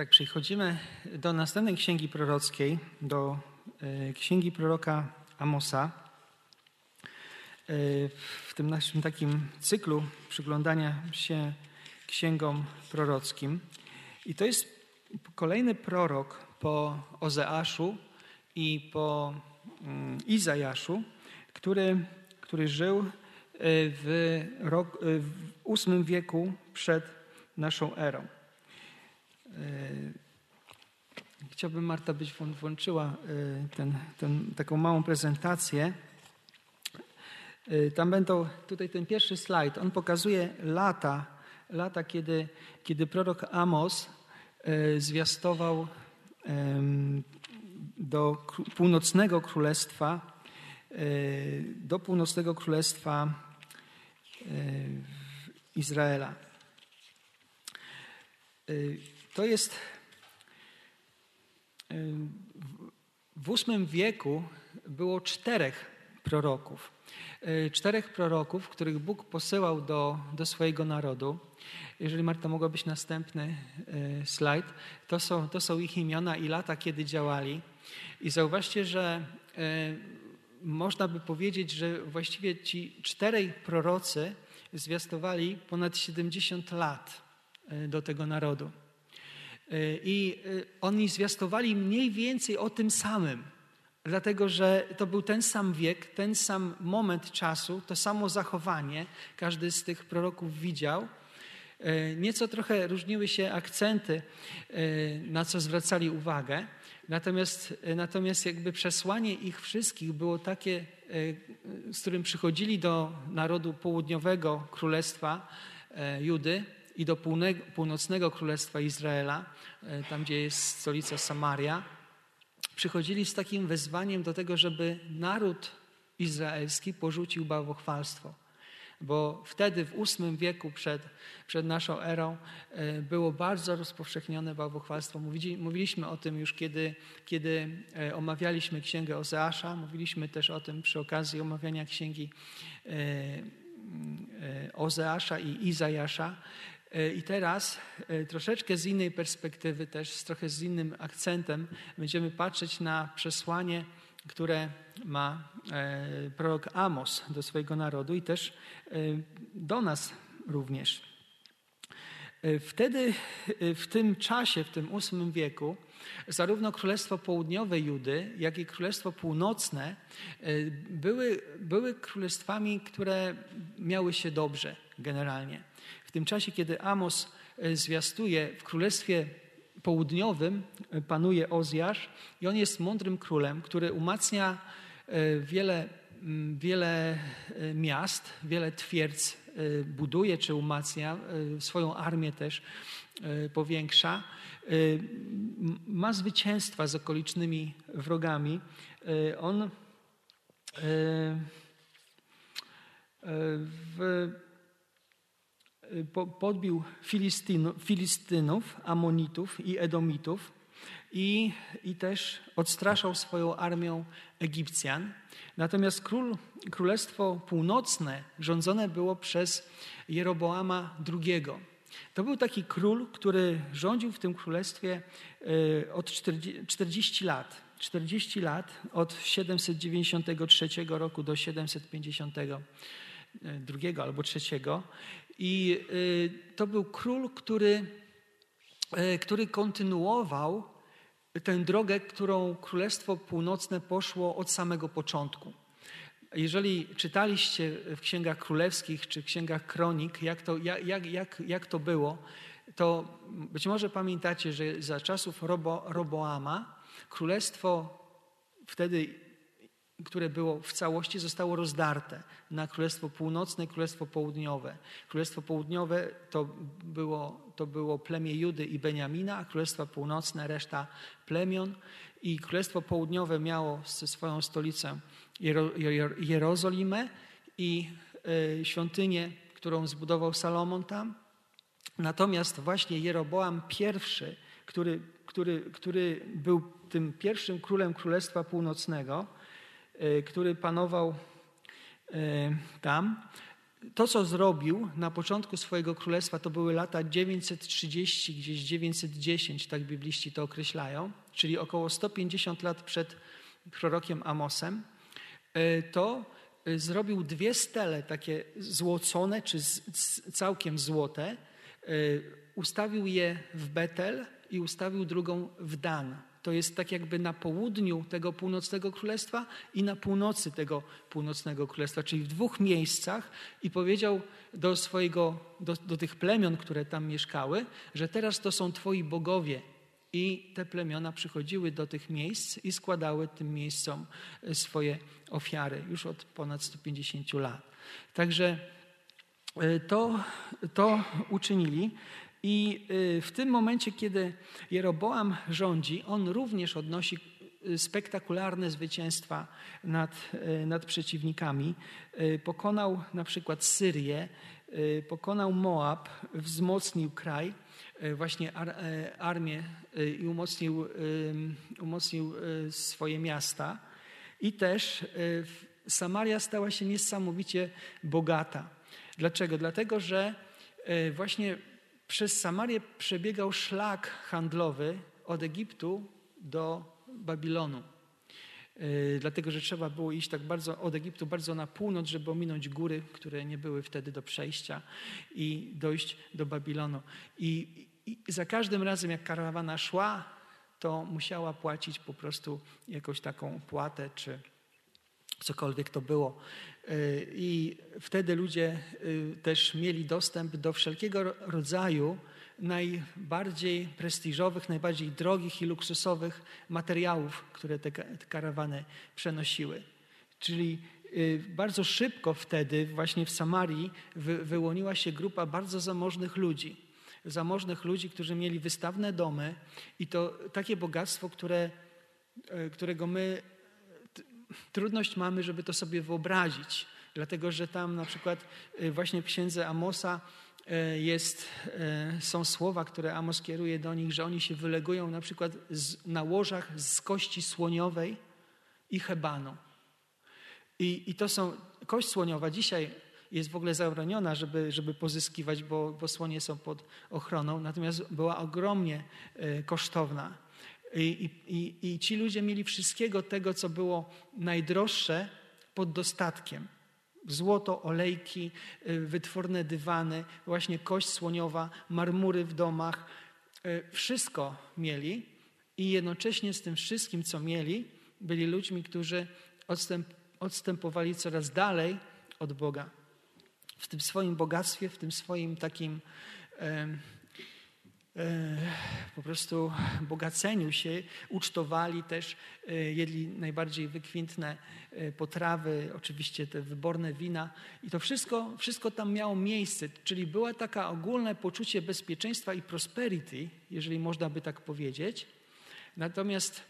Tak, przechodzimy do następnej księgi prorockiej, do e, księgi proroka Amosa. E, w tym naszym takim cyklu przyglądania się księgom prorockim. I to jest kolejny prorok po Ozeaszu i po mm, Izajaszu, który, który żył e, w, rok, w VIII wieku przed naszą erą. E, chciałbym, Marta, byś włączyła e, ten, ten, taką małą prezentację. E, tam będą, tutaj ten pierwszy slajd, on pokazuje lata, lata kiedy, kiedy prorok Amos zwiastował do północnego królestwa, do północnego królestwa Izraela. To jest w VIII wieku było czterech proroków. Y, czterech proroków, których Bóg posyłał do, do swojego narodu. Jeżeli Marta mogłabyś następny y, slajd, to są, to są ich imiona i lata, kiedy działali. I zauważcie, że y, można by powiedzieć, że właściwie ci czterej prorocy zwiastowali ponad 70 lat do tego narodu. I y, oni zwiastowali mniej więcej o tym samym, dlatego że to był ten sam wiek, ten sam moment czasu, to samo zachowanie. Każdy z tych proroków widział. Y, nieco trochę różniły się akcenty, na co zwracali uwagę. Natomiast, natomiast jakby przesłanie ich wszystkich było takie, z którym przychodzili do narodu południowego królestwa Judy, i do północnego królestwa Izraela, e, tam gdzie jest stolica Samaria, przychodzili z takim wezwaniem do tego, żeby naród izraelski porzucił bałwochwalstwo. Bo wtedy w VIII wieku przed, przed naszą erą e, było bardzo rozpowszechnione bałwochwalstwo. Mówiliśmy o tym już, kiedy, kiedy e, omawialiśmy księgę Ozeasza. Mówiliśmy też o tym przy okazji omawiania księgi Ozeasza i Izajasza, I teraz e, troszeczkę z innej perspektywy, też z trochę z innym akcentem, będziemy patrzeć na przesłanie, które ma e, prorok Amos do swojego narodu i też do nas również. Wtedy, w tym czasie, w tym VIII wieku, zarówno Królestwo Południowe Judy, jak i Królestwo Północne były, były królestwami, które miały się dobrze generalnie. W tym czasie, kiedy Amos e, zwiastuje w królestwie południowym, e, panuje Ozjasz i on jest mądrym królem, który umacnia e, wiele, wiele miast, wiele twierdz buduje czy umacnia, swoją armię też powiększa. Ma zwycięstwa z okolicznymi wrogami. On w podbił Filistynów, Amonitów i Edomitów i, i też odstraszał swoją armią Egipcjan. Natomiast król, Królestwo Północne rządzone było przez Jeroboama II. To był taki król, który rządził w tym królestwie e, od 40 lat. 40 lat od 793 roku do 752 albo trzeciego. I y, to był król, który, y, który kontynuował tę drogę, którą Królestwo Północne poszło od samego początku. Jeżeli czytaliście w księgach królewskich czy księgach kronik, jak to, jak, jak, jak to było, to być może pamiętacie, że za czasów Robo, Roboama królestwo wtedy które było w całości, zostało rozdarte na Królestwo Północne i Królestwo Południowe. Królestwo Południowe to było, to było plemię Judy i Beniamina, a Królestwo Północne reszta plemion. I Królestwo Południowe miało swoją stolicę Jerozolimę i e, świątynię, którą zbudował Salomon tam. Natomiast właśnie Jeroboam I, który, który, który był tym pierwszym królem Królestwa Północnego, który panował e, tam, to, co zrobił na początku swojego królestwa, to były lata 930, gdzieś 910, tak bibliści to określają, czyli około 150 lat przed prorokiem Amosem, e, to e, zrobił dwie stele, takie złocone czy całkiem złote. E, ustawił je w Betel i ustawił drugą w Dan. To jest tak jakby na południu tego północnego królestwa i na północy tego północnego królestwa, czyli w dwóch miejscach i powiedział do swojego, do, do tych plemion, które tam mieszkały, że teraz to są twoi bogowie. I te plemiona przychodziły do tych miejsc i składały tym miejscom e, swoje ofiary już od ponad 150 lat. Także e, to, to uczynili. I y, w tym momencie, kiedy Jeroboam rządzi, on również odnosi y, spektakularne zwycięstwa nad, y, nad przeciwnikami. Pokonał na przykład Syrię, pokonał Moab, wzmocnił kraj, właśnie armię i umocnił, umocnił swoje miasta. I też Samaria stała się niesamowicie bogata. Dlaczego? Dlatego, że właśnie przez Samarię przebiegał szlak handlowy od Egiptu do Babilonu. Yy, dlatego, że trzeba było iść tak bardzo od Egiptu bardzo na północ, żeby ominąć góry, które nie były wtedy do przejścia i dojść do Babilonu. I, i za każdym razem, jak karawana szła, to musiała płacić po prostu jakąś taką płatę, czy cokolwiek to było. Y, I wtedy ludzie y, też mieli dostęp do wszelkiego rodzaju najbardziej prestiżowych, najbardziej drogich i luksusowych materiałów, które te karawany przenosiły. Czyli y, bardzo szybko wtedy właśnie w Samarii wyłoniła się grupa bardzo zamożnych ludzi. Zamożnych ludzi, którzy mieli wystawne domy i to takie bogactwo, które, którego my trudność mamy, żeby to sobie wyobrazić, dlatego że tam na przykład y, właśnie w księdze Amosa y, jest, y, są słowa, które Amos kieruje do nich, że oni się wylegują na przykład z, na łożach z kości słoniowej i hebanu. I, I to są, kość słoniowa dzisiaj jest w ogóle zabroniona, żeby, żeby pozyskiwać, bo, bo słonie są pod ochroną, natomiast była ogromnie kosztowna. I, i, I ci ludzie mieli wszystkiego tego, co było najdroższe, pod dostatkiem. Złoto, olejki, y, wytworne dywany, właśnie kość słoniowa, marmury w domach. Y, wszystko mieli i jednocześnie z tym wszystkim, co mieli, byli ludźmi, którzy odstęp, odstępowali coraz dalej od Boga. W tym swoim bogactwie, w tym swoim takim E, po prostu bogaceniu się, ucztowali też, e, jedli najbardziej wykwintne e, potrawy, oczywiście te wyborne wina. I to wszystko, wszystko tam miało miejsce, czyli było takie ogólne poczucie bezpieczeństwa i prosperity, jeżeli można by tak powiedzieć. Natomiast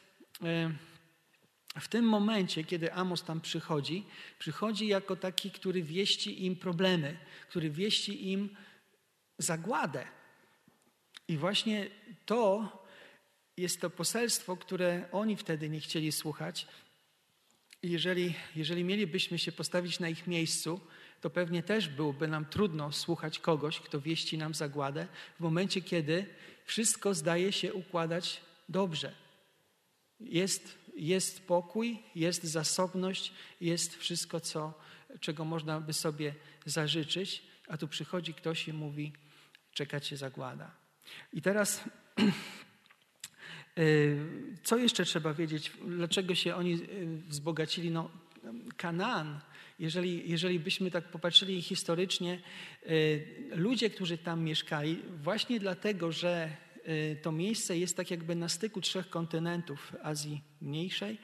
w tym momencie, kiedy Amos tam przychodzi, przychodzi jako taki, który wieści im problemy, który wieści im zagładę i właśnie to jest to poselstwo, które oni wtedy nie chcieli słuchać. Jeżeli, jeżeli mielibyśmy się postawić na ich miejscu, to pewnie też byłoby nam trudno słuchać kogoś, kto wieści nam zagładę, w momencie, kiedy wszystko zdaje się układać dobrze. Jest, jest pokój, jest zasobność, jest wszystko, co, czego można by sobie zażyczyć, a tu przychodzi ktoś i mówi: czekacie zagłada. I teraz, y, co jeszcze trzeba wiedzieć? Dlaczego się oni y, wzbogacili? No, Kanaan, jeżeli, jeżeli byśmy tak popatrzyli historycznie, y, ludzie, którzy tam mieszkali, właśnie dlatego, że to miejsce jest tak jakby na styku trzech kontynentów Azji Mniejszej,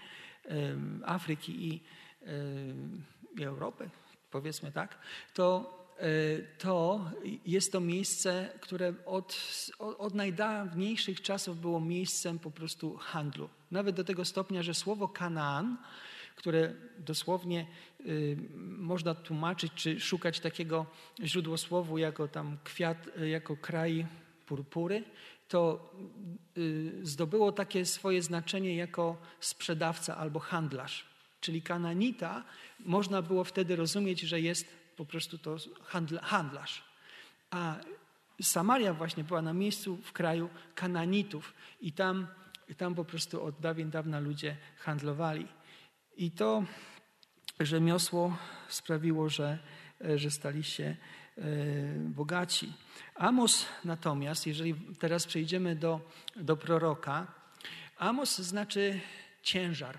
Afryki i, i Europy, powiedzmy tak, to E, to jest to miejsce, które od, od najdawniejszych czasów było miejscem po prostu handlu. Nawet do tego stopnia, że słowo Kanaan, które dosłownie y, można tłumaczyć czy szukać takiego źródłosłowu jako tam kwiat, jako kraj purpury, to y, zdobyło takie swoje znaczenie jako sprzedawca albo handlarz. Czyli Kananita można było wtedy rozumieć, że jest po prostu to handla, handlarz. A Samaria właśnie była na miejscu w kraju Kananitów i tam, tam po prostu od dawien dawna ludzie handlowali. I to rzemiosło sprawiło, że, że stali się e, bogaci. Amos natomiast, jeżeli teraz przejdziemy do, do proroka, Amos znaczy ciężar.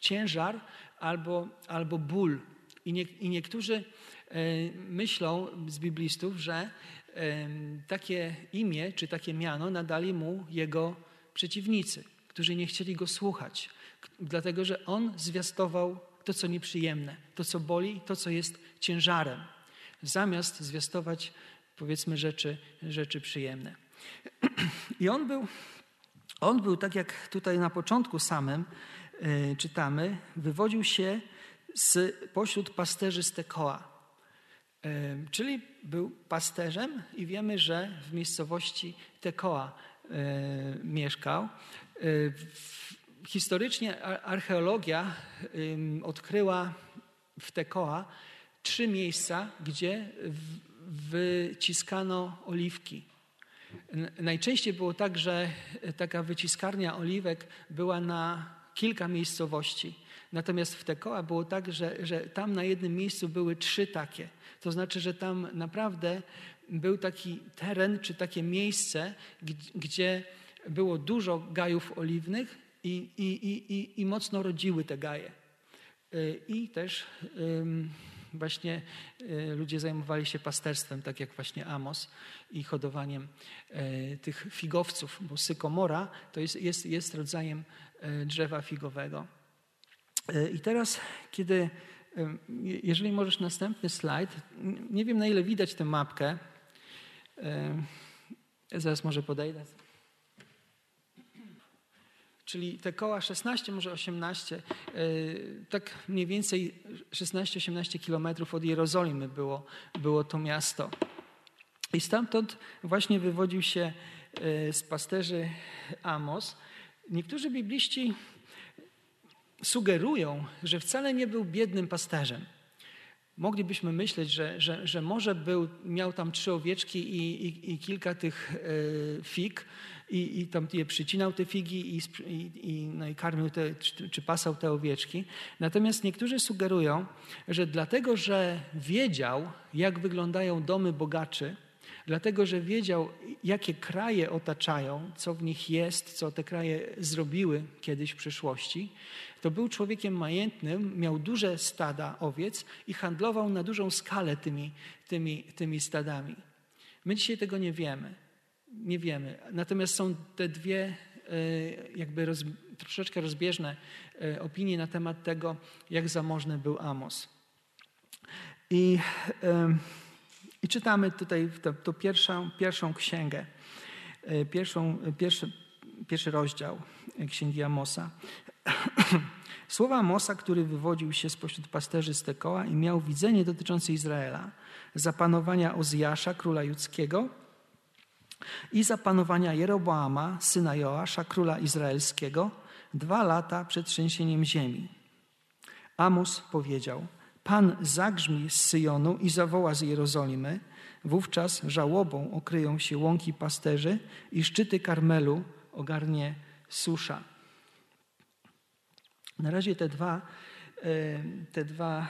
Ciężar albo, albo ból. I, nie, I niektórzy myślą z biblistów, że takie imię czy takie miano nadali mu jego przeciwnicy, którzy nie chcieli go słuchać, dlatego że on zwiastował to, co nieprzyjemne, to, co boli, to, co jest ciężarem, zamiast zwiastować, powiedzmy, rzeczy, rzeczy przyjemne. I on był, on był, tak jak tutaj na początku samym yy, czytamy, wywodził się z pośród pasterzy z Tekoa. Czyli był pasterzem i wiemy, że w miejscowości Tekoa yy, mieszkał. Historycznie archeologia odkryła w Tekoa trzy miejsca, gdzie wyciskano oliwki. Najczęściej było tak, że taka wyciskarnia oliwek była na kilka miejscowości. Natomiast w Tekoa było tak, że, że tam na jednym miejscu były trzy takie. To znaczy, że tam naprawdę był taki teren czy takie miejsce, gdzie było dużo gajów oliwnych i, i, i, i mocno rodziły te gaje. Y, I też właśnie y, ludzie zajmowali się pasterstwem, tak jak właśnie Amos, i hodowaniem y, tych figowców, bo sykomora to jest, jest, jest rodzajem drzewa figowego. I teraz, kiedy, jeżeli możesz następny slajd, nie wiem na ile widać tę mapkę, zaraz może podejdę czyli te koła 16, może 18, e, tak mniej więcej 16-18 kilometrów od Jerozolimy było, było to miasto. I stamtąd właśnie wywodził się e, z pasterzy Amos. Niektórzy bibliści sugerują, że wcale nie był biednym pasterzem. Moglibyśmy myśleć, że, że, że może był, miał tam trzy owieczki i, i, i kilka tych e, fig, i, i tam je przycinał te figi i, i, no i karmił te, czy, czy pasał te owieczki. Natomiast niektórzy sugerują, że dlatego, że wiedział, jak wyglądają domy bogaczy, dlatego, że wiedział, jakie kraje otaczają, co w nich jest, co te kraje zrobiły kiedyś w przyszłości, to był człowiekiem majętnym, miał duże stada owiec i handlował na dużą skalę tymi, tymi, tymi stadami. My dzisiaj tego nie wiemy nie wiemy. Natomiast są te dwie e, jakby roz, troszeczkę rozbieżne e, opinie na temat tego, jak zamożny był Amos. I, i czytamy tutaj tę pierwszą, pierwszą księgę, e, pierwszą, pierwszy, pierwszy rozdział księgi Amosa. Słowa Amosa, który wywodził się spośród pasterzy z Tekoa i miał widzenie dotyczące Izraela, zapanowania Ozjasza, króla judzkiego, i za panowania Jeroboama, syna Joasza, króla izraelskiego, dwa lata przed trzęsieniem ziemi. Amos powiedział, Pan zagrzmi z Syjonu i zawoła z Jerozolimy, wówczas żałobą okryją się łąki pasterzy i szczyty Karmelu ogarnie susza. Na razie te dwa, e, te dwa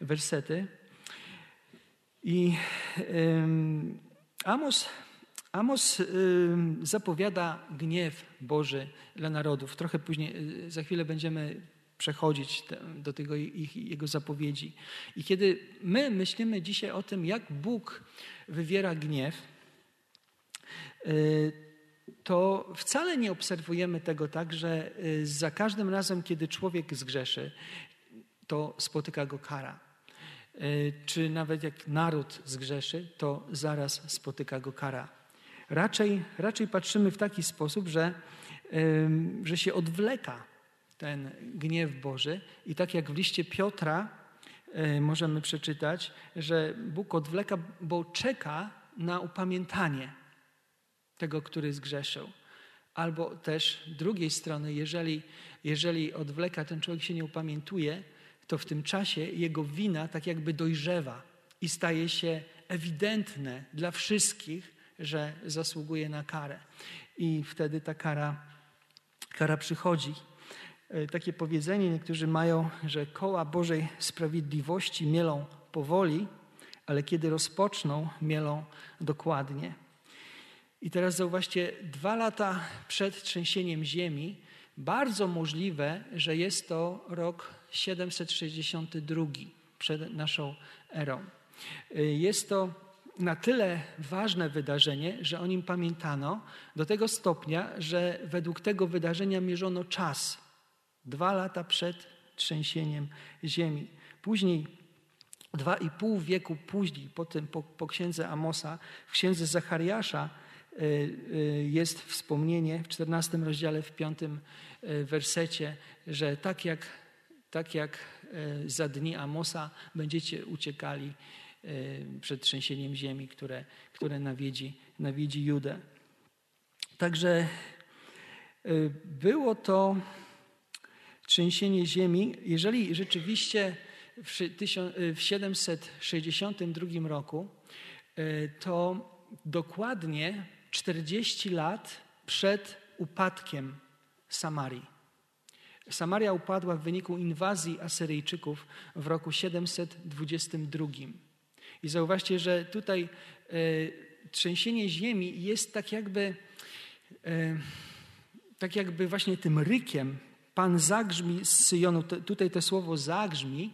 wersety. I Amos, Amos zapowiada gniew Boży dla narodów. Trochę później, y, za chwilę będziemy przechodzić do tego ich, jego zapowiedzi. I kiedy my myślimy dzisiaj o tym, jak Bóg wywiera gniew, y, to wcale nie obserwujemy tego tak, że y, za każdym razem, kiedy człowiek zgrzeszy, to spotyka go kara. E, czy nawet jak naród zgrzeszy, to zaraz spotyka go kara. Raczej, raczej patrzymy w taki sposób, że, że się odwleka ten gniew Boży i tak jak w liście Piotra e, możemy przeczytać, że Bóg odwleka, bo czeka na upamiętanie tego, który zgrzeszył. Albo też drugiej strony, jeżeli, jeżeli odwleka, ten człowiek się nie upamiętuje, to w tym czasie jego wina tak jakby dojrzewa i staje się ewidentne dla wszystkich, że zasługuje na karę. I wtedy ta kara, kara przychodzi. E, takie powiedzenie niektórzy mają, że koła Bożej sprawiedliwości mielą powoli, ale kiedy rozpoczną, mielą dokładnie. I teraz zauważcie, dwa lata przed trzęsieniem ziemi, bardzo możliwe, że jest to rok 762 przed naszą erą. Jest to na tyle ważne wydarzenie, że o nim pamiętano do tego stopnia, że według tego wydarzenia mierzono czas. Dwa lata przed trzęsieniem ziemi. Później Dwa i pół wieku później, po, tym, po, po księdze Amosa, w księdze Zachariasza y, y, jest wspomnienie w 14 rozdziale, w 5 y, wersecie, że tak jak, tak jak za dni Amosa będziecie uciekali przed trzęsieniem ziemi, które, które nawiedzi, nawiedzi Judę. Także było to trzęsienie ziemi. Jeżeli rzeczywiście w 762 roku, e, to dokładnie 40 lat przed upadkiem Samarii. Samaria upadła w wyniku inwazji Asyryjczyków w roku 722. I zauważcie, że tutaj e, trzęsienie ziemi jest tak jakby, e, tak jakby właśnie tym rykiem. Pan zagrzmi z Syjonu, tutaj to słowo zagrzmi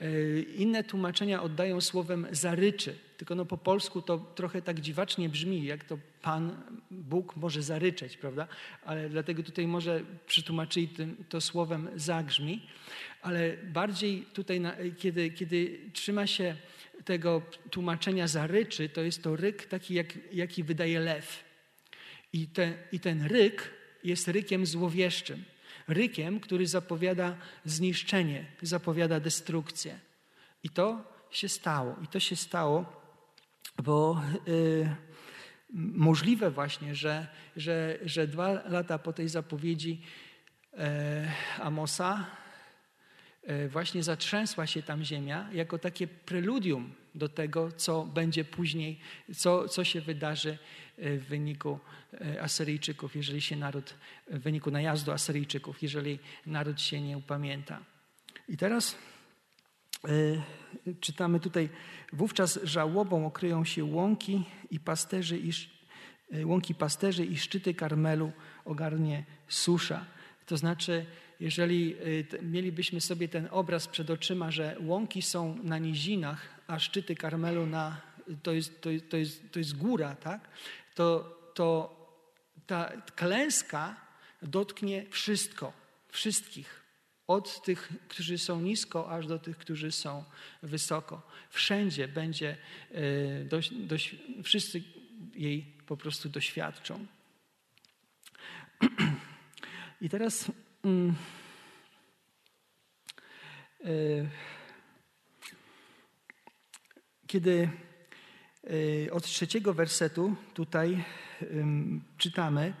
E, inne tłumaczenia oddają słowem zaryczy, tylko no po polsku to trochę tak dziwacznie brzmi, jak to Pan Bóg może zaryczeć, prawda? Ale dlatego tutaj może przetłumaczyli to słowem zagrzmi, ale bardziej tutaj, kiedy, kiedy trzyma się tego tłumaczenia zaryczy, to jest to ryk taki, jak, jaki wydaje lew. I, te, I ten ryk jest rykiem złowieszczym rykiem, który zapowiada zniszczenie, zapowiada destrukcję. I to się stało. I to się stało, bo y, możliwe właśnie, że, że, że dwa lata po tej zapowiedzi y, Amosa y, właśnie zatrzęsła się tam ziemia jako takie preludium do tego, co będzie później, co, co się wydarzy E, w wyniku e, Asyryjczyków, jeżeli się naród, w wyniku najazdu Asyryjczyków, jeżeli naród się nie upamięta. I teraz y, czytamy tutaj, wówczas żałobą okryją się łąki i pasterzy i łąki pasterzy i szczyty Karmelu ogarnie susza. To znaczy, jeżeli mielibyśmy sobie ten obraz przed oczyma, że łąki są na nizinach, a szczyty Karmelu na, to, jest, to, jest, to, jest, to jest góra, tak? To, to ta klęska dotknie wszystko, wszystkich. Od tych, którzy są nisko, aż do tych, którzy są wysoko. Wszędzie będzie, e, dość, dość, wszyscy jej po prostu doświadczą. I teraz. Mm, e, kiedy od trzeciego wersetu tutaj czytamy,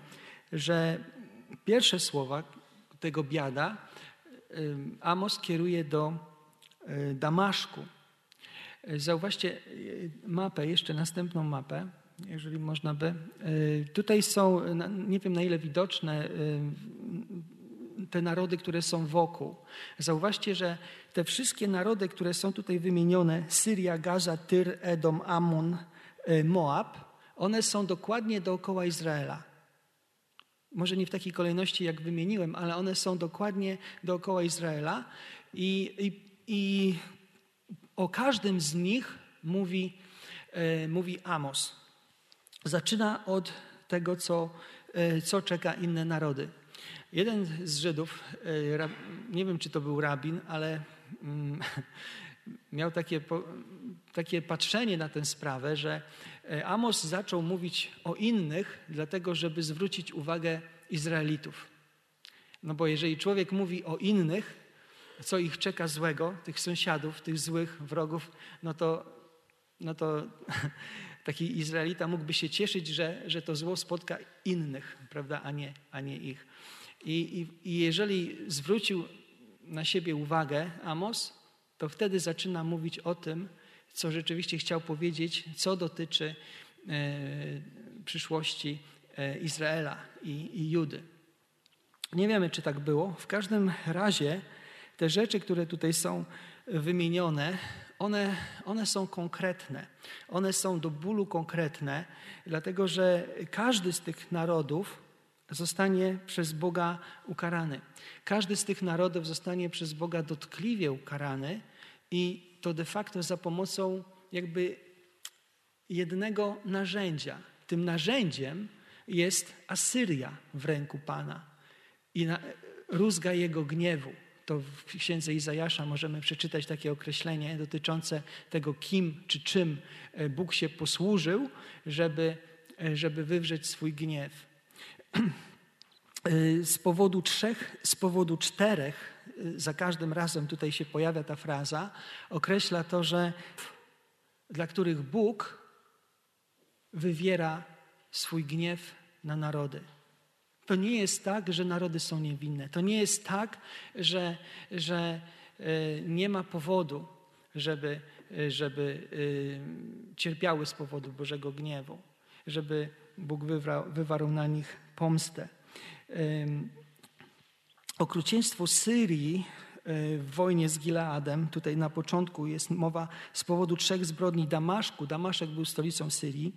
że pierwsze słowa tego biada Amos kieruje do y, Damaszku. Zauważcie y, mapę, jeszcze następną mapę, jeżeli można by. Tutaj są, nie wiem na ile widoczne, te narody, które są wokół. Zauważcie, że te wszystkie narody, które są tutaj wymienione, Syria, Gaza, Tyr, Edom, Ammon, e, Moab, one są dokładnie dookoła Izraela. Może nie w takiej kolejności, jak wymieniłem, ale one są dokładnie dookoła Izraela i, i, i o każdym z nich mówi, e, mówi Amos. Zaczyna od tego, co, e, co czeka inne narody. Jeden z Żydów, e, nie wiem czy to był rabin, ale mm, miał takie, takie patrzenie na tę sprawę, że e, Amos zaczął mówić o innych, dlatego żeby zwrócić uwagę Izraelitów. No bo jeżeli człowiek mówi o innych, co ich czeka złego, tych sąsiadów, tych złych wrogów, no to, no to taki Izraelita mógłby się cieszyć, że, że to zło spotka innych, prawda, a nie, a nie ich. I, i, I, jeżeli zwrócił na siebie uwagę Amos, to wtedy zaczyna mówić o tym, co rzeczywiście chciał powiedzieć, co dotyczy e, przyszłości e, Izraela i, i Judy. Nie wiemy, czy tak było. W każdym razie te rzeczy, które tutaj są wymienione, one, one są konkretne. One są do bólu konkretne, dlatego że każdy z tych narodów zostanie przez Boga ukarany. Każdy z tych narodów zostanie przez Boga dotkliwie ukarany i to de facto za pomocą jakby jednego narzędzia. Tym narzędziem jest Asyria w ręku Pana i na, rózga jego gniewu. To w księdze Izajasza możemy przeczytać takie określenie dotyczące tego, kim czy czym e, Bóg się posłużył, żeby, e, żeby wywrzeć swój gniew. E, z powodu trzech, z powodu czterech, za każdym razem tutaj się pojawia ta fraza, określa to, że dla których Bóg wywiera swój gniew na narody. To nie jest tak, że narody są niewinne. To nie jest tak, że, że e, nie ma powodu, żeby, żeby cierpiały z powodu Bożego gniewu, żeby Bóg wywarł, wywarł na nich pomstę. Okrucieństwo Syrii w wojnie z Gileadem, tutaj na początku jest mowa z powodu trzech zbrodni Damaszku. Damaszek był stolicą Syrii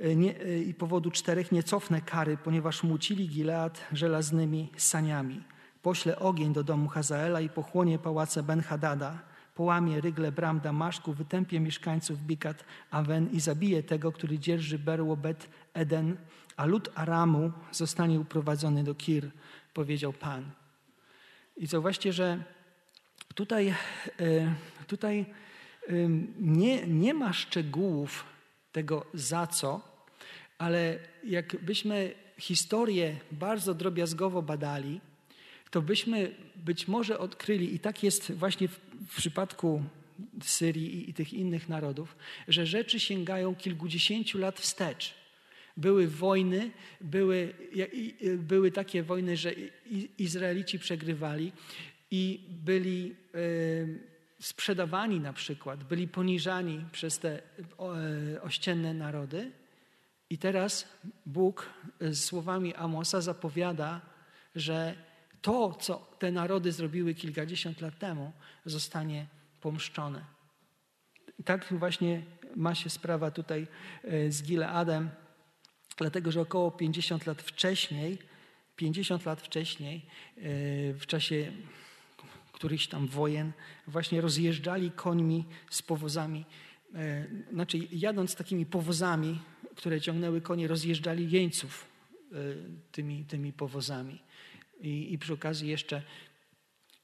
E, nie, e, i powodu czterech nie cofnę kary, ponieważ mucili Gilead żelaznymi saniami. Pośle ogień do domu Hazaela i pochłonie pałace Ben-Hadada. Połamie rygle bram Damaszku, wytępie mieszkańców Bikat Awen i zabije tego, który dzierży berło Bet Eden, a lud Aramu zostanie uprowadzony do Kir, powiedział Pan. I zauważcie, że tutaj, e, tutaj nie, nie ma szczegółów tego za co, ale jakbyśmy historię bardzo drobiazgowo badali, to byśmy być może odkryli, i tak jest właśnie w, w przypadku Syrii i, i tych innych narodów, że rzeczy sięgają kilkudziesięciu lat wstecz. Były wojny, były, były takie wojny, że Izraelici przegrywali i byli sprzedawani na przykład, byli poniżani przez te e, ościenne narody. I teraz Bóg z słowami Amosa zapowiada, że to, co te narody zrobiły kilkadziesiąt lat temu, zostanie pomszczone. Tak właśnie ma się sprawa tutaj e, z Gileadem, dlatego że około 50 lat wcześniej, 50 lat wcześniej, e, w czasie którychś tam wojen, właśnie rozjeżdżali końmi z powozami, e, znaczy jadąc takimi powozami, które ciągnęły konie, rozjeżdżali jeńców e, tymi, tymi powozami. I, I przy okazji jeszcze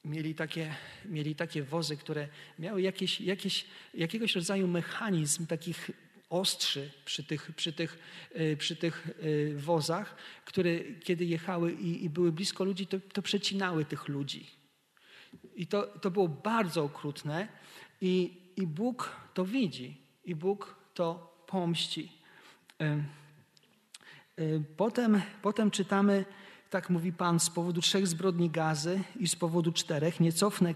mieli takie, mieli takie wozy, które miały jakieś, jakieś, jakiegoś rodzaju mechanizm takich ostrzy przy tych, przy tych, e, przy tych wozach, które kiedy jechały i, i były blisko ludzi, to, to przecinały tych ludzi. I to, to było bardzo okrutne i, i Bóg to widzi i Bóg to pomści. Potem, potem czytamy, tak mówi Pan, z powodu trzech zbrodni gazy i z powodu czterech nie cofnę,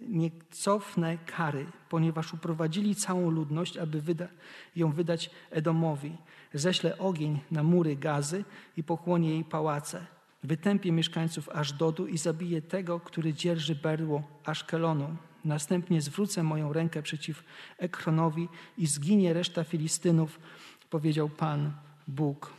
nie cofnę kary, ponieważ uprowadzili całą ludność, aby wyda, ją wydać Edomowi. Ześlę ogień na mury gazy i pochłonie jej pałace Wytępię mieszkańców Ażdodu i zabiję tego, który dzierży berło Aszkelonu. Następnie zwrócę moją rękę przeciw Ekronowi i zginie reszta Filistynów, powiedział Pan Bóg.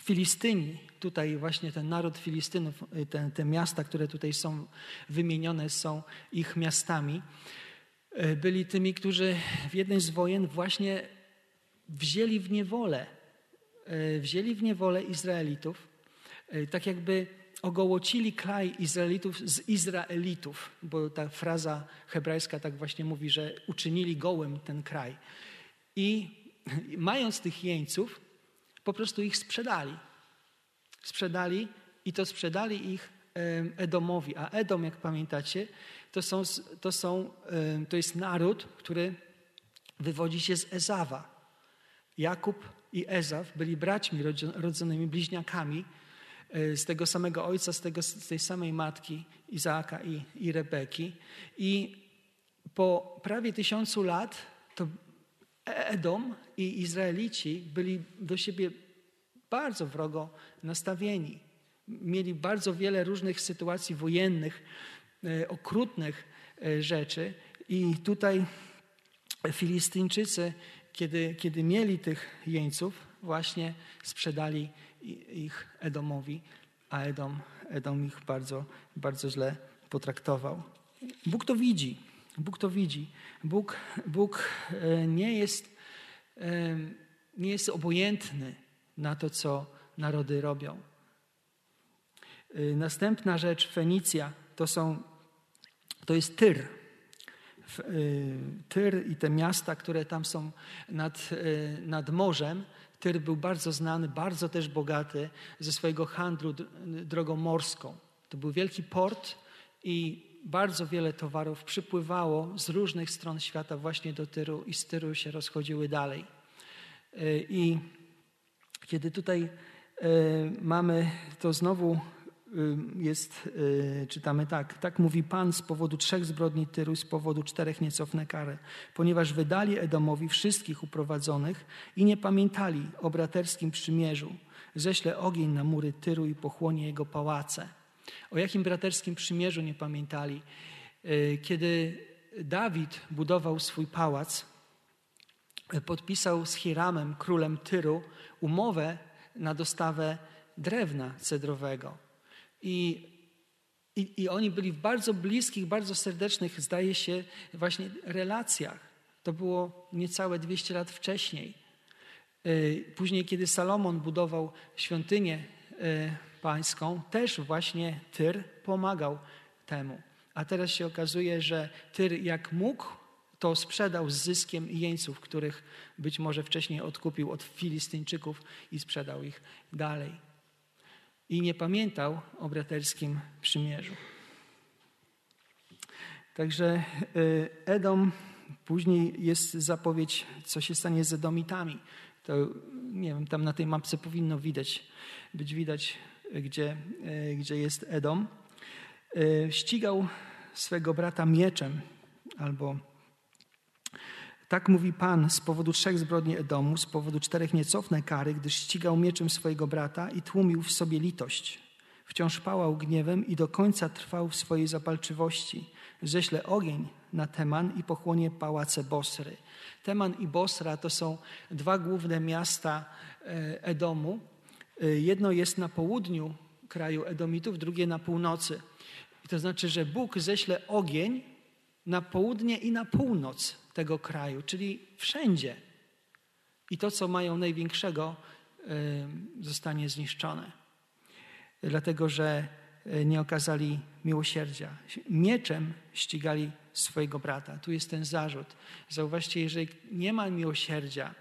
Filistyni, tutaj właśnie ten naród Filistynów, te, te miasta, które tutaj są wymienione, są ich miastami, byli tymi, którzy w jednej z wojen właśnie wzięli w niewolę E, wzięli w niewolę Izraelitów, tak jakby ogołocili kraj Izraelitów z Izraelitów, bo ta fraza hebrajska tak właśnie mówi, że uczynili gołym ten kraj. I mając tych jeńców, po prostu ich sprzedali. Sprzedali i to sprzedali ich Edomowi. A Edom, jak pamiętacie, to, są, to, są, to jest naród, który wywodzi się z Ezawa. Jakub i Ezaf byli braćmi rodzonymi bliźniakami e, z tego samego ojca, z, tego, z tej samej matki Izaaka i, i Rebeki. I po prawie tysiącu lat to Edom i Izraelici byli do siebie bardzo wrogo nastawieni. Mieli bardzo wiele różnych sytuacji wojennych, e, okrutnych e, rzeczy. I tutaj Filistyńczycy, kiedy, kiedy mieli tych jeńców, właśnie sprzedali ich Edomowi, a Edom, Edom ich bardzo, bardzo źle potraktował. Bóg to widzi. Bóg to widzi. Bóg, Bóg e, nie, jest, nie jest obojętny na to, co narody robią. E, następna rzecz, Fenicja, to, są, to jest Tyr. Tyr i te miasta, które tam są nad, nad morzem, Tyr był bardzo znany, bardzo też bogaty ze swojego handlu drogą morską. To był wielki port i bardzo wiele towarów przypływało z różnych stron świata właśnie do Tyru i z Tyru się rozchodziły dalej. I kiedy tutaj e, mamy to znowu jest, y, czytamy tak, tak mówi Pan z powodu trzech zbrodni Tyru, z powodu czterech nie cofnę karę, ponieważ wydali Edomowi wszystkich uprowadzonych i nie pamiętali o braterskim przymierzu. Ześlę ogień na mury Tyru i pochłonie jego pałace. O jakim braterskim przymierzu nie pamiętali? Kiedy Dawid budował swój pałac, podpisał z Hiramem, królem Tyru, umowę na dostawę drewna cedrowego. I, i, I oni byli w bardzo bliskich, bardzo serdecznych, zdaje się, właśnie relacjach. To było niecałe 200 lat wcześniej. E, później, kiedy Salomon budował świątynię e, pańską, też właśnie Tyr pomagał temu. A teraz się okazuje, że Tyr jak mógł, to sprzedał z zyskiem jeńców, których być może wcześniej odkupił od Filistyńczyków i sprzedał ich dalej i nie pamiętał o braterskim przymierzu. Także y, Edom, później jest zapowiedź, co się stanie z Edomitami. To nie wiem, tam na tej mapce powinno widać, być widać, gdzie, y, gdzie jest Edom. Ścigał swego brata mieczem albo tak mówi Pan z powodu trzech zbrodni Edomu, z powodu czterech nie cofnę kary, gdyż ścigał mieczem swojego brata i tłumił w sobie litość. Wciąż pałał gniewem i do końca trwał w swojej zapalczywości. Ześle ogień na Teman i pochłonie pałace Bosry. Teman i Bosra to są dwa główne miasta e, Edomu. E, jedno jest na południu kraju Edomitów, drugie na północy. I to znaczy, że Bóg ześle ogień na południe i na północ tego kraju, czyli wszędzie. I to, co mają największego, zostanie zniszczone. Dlatego, że e, nie okazali miłosierdzia. Mieczem ścigali swojego brata. Tu jest ten zarzut. Zauważcie, jeżeli nie ma miłosierdzia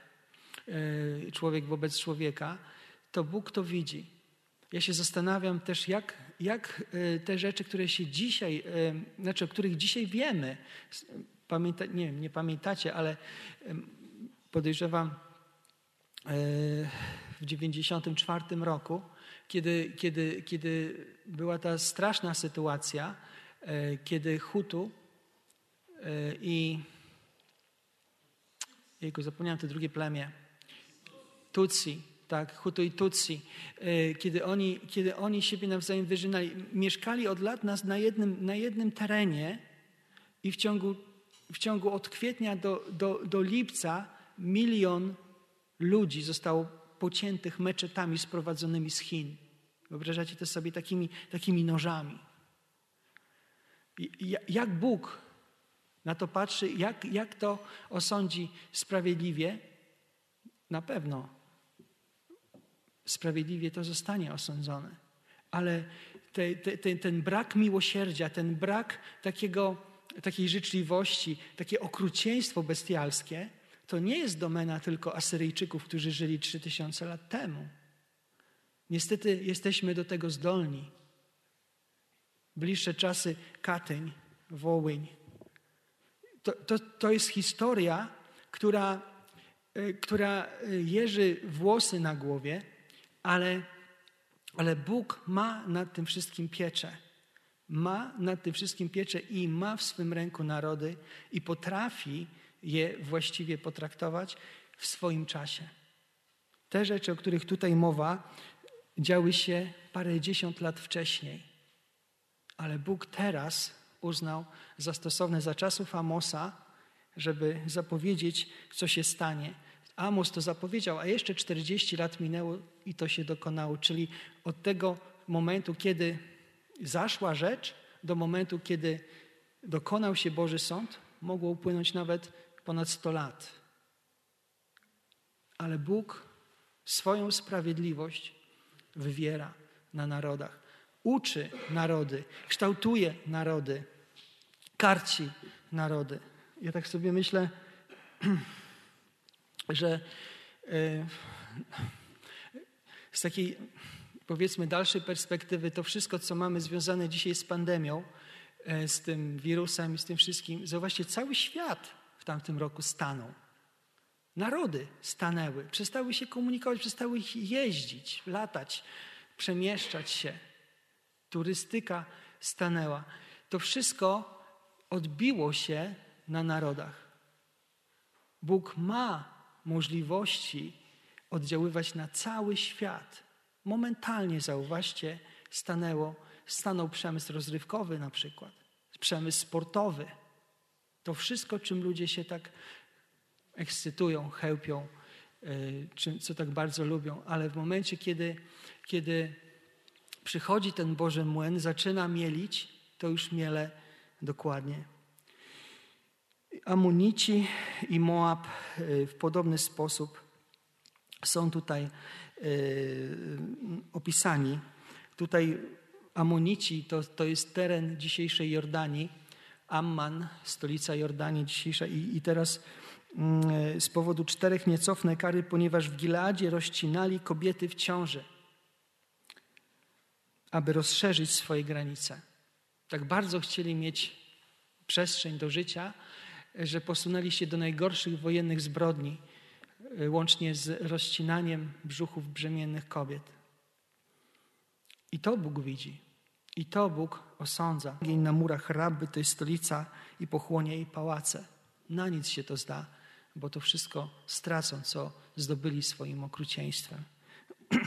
e, człowiek wobec człowieka, to Bóg to widzi. Ja się zastanawiam też, jak, jak e, te rzeczy, które się dzisiaj, znaczy o których dzisiaj wiemy, Pamięta, nie, nie pamiętacie, ale podejrzewam e, w 94 roku, kiedy, kiedy, kiedy była ta straszna sytuacja, e, kiedy Hutu e, i jego zapomniałem to drugie plemię, Tutsi, tak, Hutu i Tutsi, kiedy oni, kiedy oni siebie nawzajem wyżynali, mieszkali od lat nas na jednym, na jednym terenie i w ciągu w ciągu od kwietnia do, do, do lipca milion ludzi zostało pociętych meczetami sprowadzonymi z Chin. Wyobrażacie to sobie takimi, takimi nożami. Jak Bóg na to patrzy, jak, jak to osądzi sprawiedliwie? Na pewno sprawiedliwie to zostanie osądzone. Ale te, te, ten brak miłosierdzia, ten brak takiego takiej życzliwości, takie okrucieństwo bestialskie, to nie jest domena tylko Asyryjczyków, którzy żyli 3000 lat temu. Niestety jesteśmy do tego zdolni. Bliższe czasy Katyń, Wołyń. To, to, to jest historia, która, e, która jeży włosy na głowie, ale Ale Bóg ma nad tym wszystkim pieczę. Ma nad tym wszystkim pieczę i ma w swym ręku narody i potrafi je właściwie potraktować w swoim czasie. Te rzeczy, o których tutaj mowa, działy się parę dziesiąt lat wcześniej. Ale Bóg teraz uznał za stosowne za czasów Amosa, żeby zapowiedzieć, co się stanie. Amos to zapowiedział, a jeszcze 40 lat minęło i to się dokonało. Czyli od tego momentu, kiedy zaszła rzecz, do momentu, kiedy dokonał się Boży Sąd, mogło upłynąć nawet ponad 100 lat. Ale Bóg swoją sprawiedliwość wywiera na narodach. Uczy narody, kształtuje narody, karci narody. Ja tak sobie myślę, że e, z takiej powiedzmy dalszej perspektywy to wszystko, co mamy związane dzisiaj z pandemią, e, z tym wirusem i z tym wszystkim, zauważcie, cały świat w tamtym roku stanął. Narody stanęły, przestały się komunikować, przestały jeździć, latać, przemieszczać się. Turystyka stanęła. To wszystko odbiło się na narodach. Bóg ma możliwości oddziaływać na cały świat. Momentalnie, zauważcie, stanęło, stanął przemysł rozrywkowy na przykład, przemysł sportowy. To wszystko, czym ludzie się tak ekscytują, chełpią, e, co tak bardzo lubią, ale w momencie, kiedy, kiedy przychodzi ten Boży młyn, zaczyna mielić, to już miele dokładnie. Amonici i Moab e, w podobny sposób są tutaj opisani. Tutaj Amonici to, to jest teren dzisiejszej Jordanii, Amman, stolica Jordanii dzisiejsza i, i teraz mm, z powodu czterech nie cofnę kary, ponieważ w Gileadzie rozcinali kobiety w ciąży, aby rozszerzyć swoje granice. Tak bardzo chcieli mieć przestrzeń do życia, że posunęli się do najgorszych wojennych zbrodni, y, łącznie z rozcinaniem brzuchów brzemiennych kobiet. I to Bóg widzi. I to Bóg osądza. Jej na murach Rabby to jest stolica i pochłonie jej pałace. Na nic się to zda, bo to wszystko stracą, co zdobyli swoim okrucieństwem.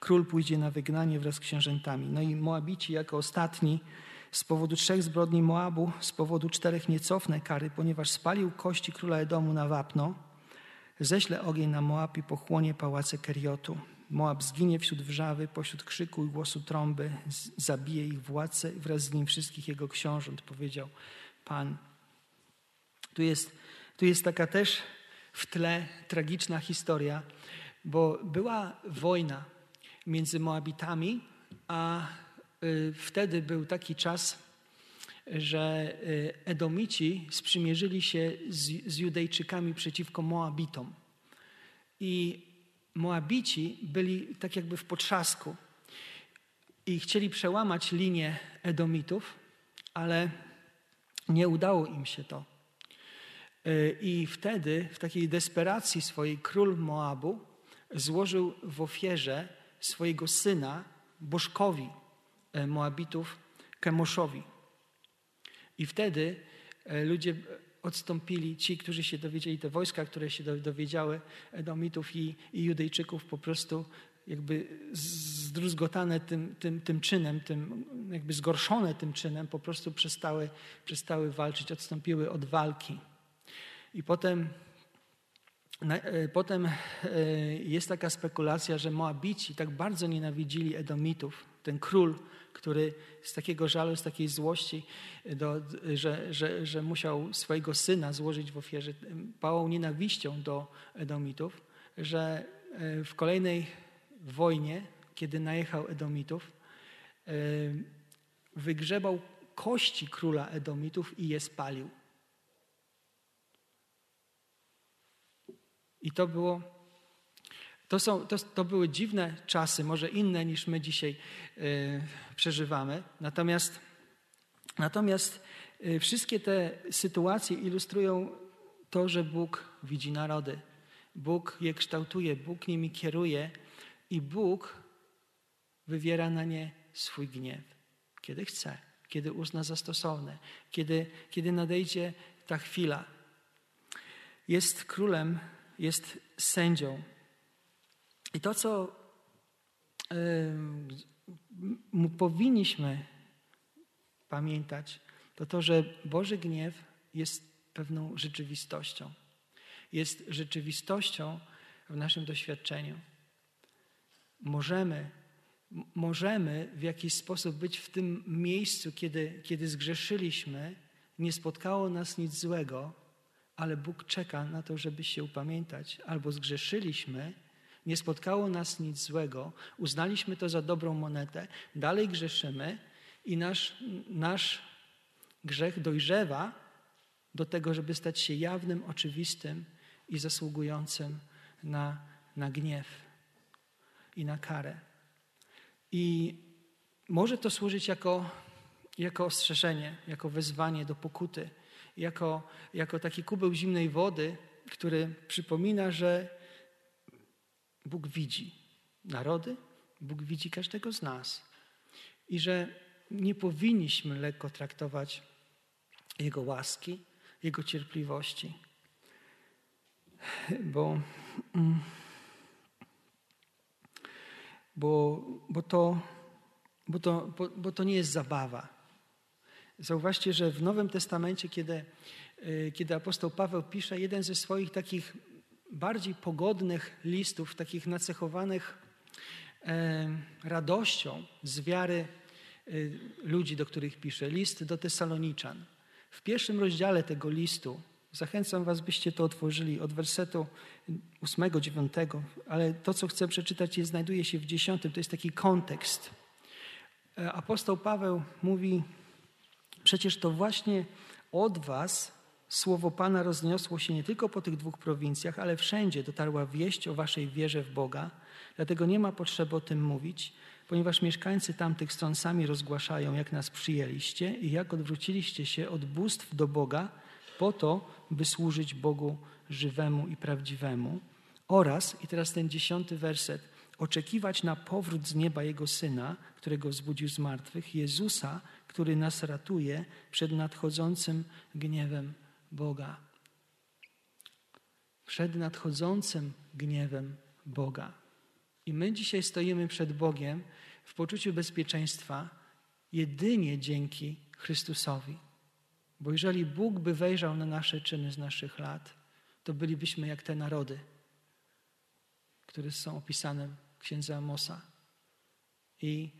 Król pójdzie na wygnanie wraz z księżętami. No i Moabici jako ostatni z powodu trzech zbrodni Moabu, z powodu czterech nie cofnę kary, ponieważ spalił kości króla Edomu na wapno, ześlę ogień na Moab i pochłonie pałace Keriotu. Moab zginie wśród wrzawy, pośród krzyku i głosu trąby, zabije ich władcę i wraz z nim wszystkich jego książąt, powiedział Pan. Tu jest, tu jest taka też w tle tragiczna historia, bo była wojna między Moabitami a Y, wtedy był taki czas, że y, Edomici sprzymierzyli się z, z Judejczykami przeciwko Moabitom. I Moabici byli tak jakby w potrzasku i chcieli przełamać linię Edomitów, ale nie udało im się to. Y, I wtedy, w takiej desperacji swojej, król Moabu złożył w ofierze swojego syna bożkowi, E, Moabitów Kemoszowi. I wtedy e, ludzie odstąpili, ci, którzy się dowiedzieli, te wojska, które się dowiedziały Edomitów i, i Judejczyków, po prostu jakby zdruzgotane tym, tym, tym czynem, tym, jakby zgorszone tym czynem, po prostu przestały, przestały walczyć, odstąpiły od walki. I potem, e, potem jest taka spekulacja, że Moabici tak bardzo nienawidzili Edomitów, ten król który z takiego żalu, z takiej złości, do, że, że, że musiał swojego syna złożyć w ofierze, pałał nienawiścią do Edomitów, że e, w kolejnej wojnie, kiedy najechał Edomitów, e, wygrzebał kości króla Edomitów i je spalił. I to było to, są, to, to były dziwne czasy, może inne niż my dzisiaj y, przeżywamy. Natomiast, natomiast y, wszystkie te sytuacje ilustrują to, że Bóg widzi narody. Bóg je kształtuje, Bóg nimi kieruje i Bóg wywiera na nie swój gniew, kiedy chce, kiedy uzna za stosowne, kiedy, kiedy nadejdzie ta chwila. Jest królem, jest sędzią. I to, co yy, powinniśmy pamiętać, to to, że Boży gniew jest pewną rzeczywistością. Jest rzeczywistością w naszym doświadczeniu. Możemy, możemy w jakiś sposób być w tym miejscu, kiedy, kiedy zgrzeszyliśmy, nie spotkało nas nic złego, ale Bóg czeka na to, żeby się upamiętać. Albo zgrzeszyliśmy, nie spotkało nas nic złego, uznaliśmy to za dobrą monetę, dalej grzeszymy i nasz, nasz grzech dojrzewa do tego, żeby stać się jawnym, oczywistym i zasługującym na, na gniew i na karę. I może to służyć jako, jako ostrzeżenie, jako wezwanie do pokuty, jako, jako taki kubeł zimnej wody, który przypomina, że Bóg widzi narody, Bóg widzi każdego z nas i że nie powinniśmy lekko traktować Jego łaski, Jego cierpliwości, bo, mm, bo, bo, to, bo, to, bo, bo to nie jest zabawa. Zauważcie, że w Nowym Testamencie, kiedy, y, kiedy apostoł Paweł pisze jeden ze swoich takich bardziej pogodnych listów, takich nacechowanych radością z wiary y, ludzi, do których pisze, list do Tesaloniczan. W pierwszym rozdziale tego listu, zachęcam Was, byście to otworzyli od wersetu 8-9, ale to, co chcę przeczytać, znajduje się w 10. To jest taki kontekst. E, apostoł Paweł mówi: Przecież to właśnie od Was Słowo Pana rozniosło się nie tylko po tych dwóch prowincjach, ale wszędzie dotarła wieść o waszej wierze w Boga. Dlatego nie ma potrzeby o tym mówić, ponieważ mieszkańcy tamtych stron sami rozgłaszają, jak nas przyjęliście i jak odwróciliście się od bóstw do Boga po to, by służyć Bogu żywemu i prawdziwemu. Oraz, i teraz ten dziesiąty werset, oczekiwać na powrót z nieba Jego Syna, którego wzbudził z martwych, Jezusa, który nas ratuje przed nadchodzącym gniewem Boga. Przed nadchodzącym gniewem Boga. I my dzisiaj stoimy przed Bogiem w poczuciu bezpieczeństwa jedynie dzięki Chrystusowi. Bo jeżeli Bóg by wejrzał na nasze czyny z naszych lat, to bylibyśmy jak te narody, które są opisane w księdze Amosa. I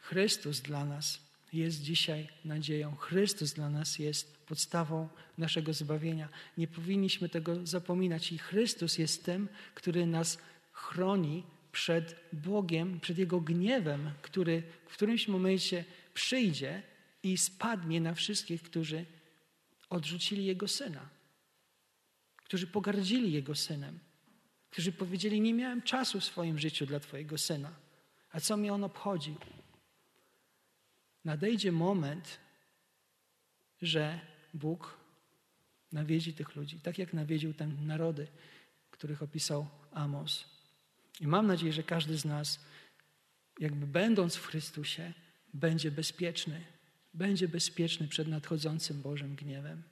Chrystus dla nas jest dzisiaj nadzieją. Chrystus dla nas jest podstawą naszego zbawienia. Nie powinniśmy tego zapominać. I Chrystus jest tym, który nas chroni przed Bogiem, przed Jego gniewem, który w którymś momencie przyjdzie i spadnie na wszystkich, którzy odrzucili Jego Syna, którzy pogardzili Jego Synem, którzy powiedzieli, nie miałem czasu w swoim życiu dla Twojego Syna. A co mi On obchodzi? Nadejdzie moment, że Bóg nawiedzi tych ludzi, tak jak nawiedził te narody, których opisał Amos. I mam nadzieję, że każdy z nas, jakby będąc w Chrystusie, będzie bezpieczny. Będzie bezpieczny przed nadchodzącym Bożym gniewem.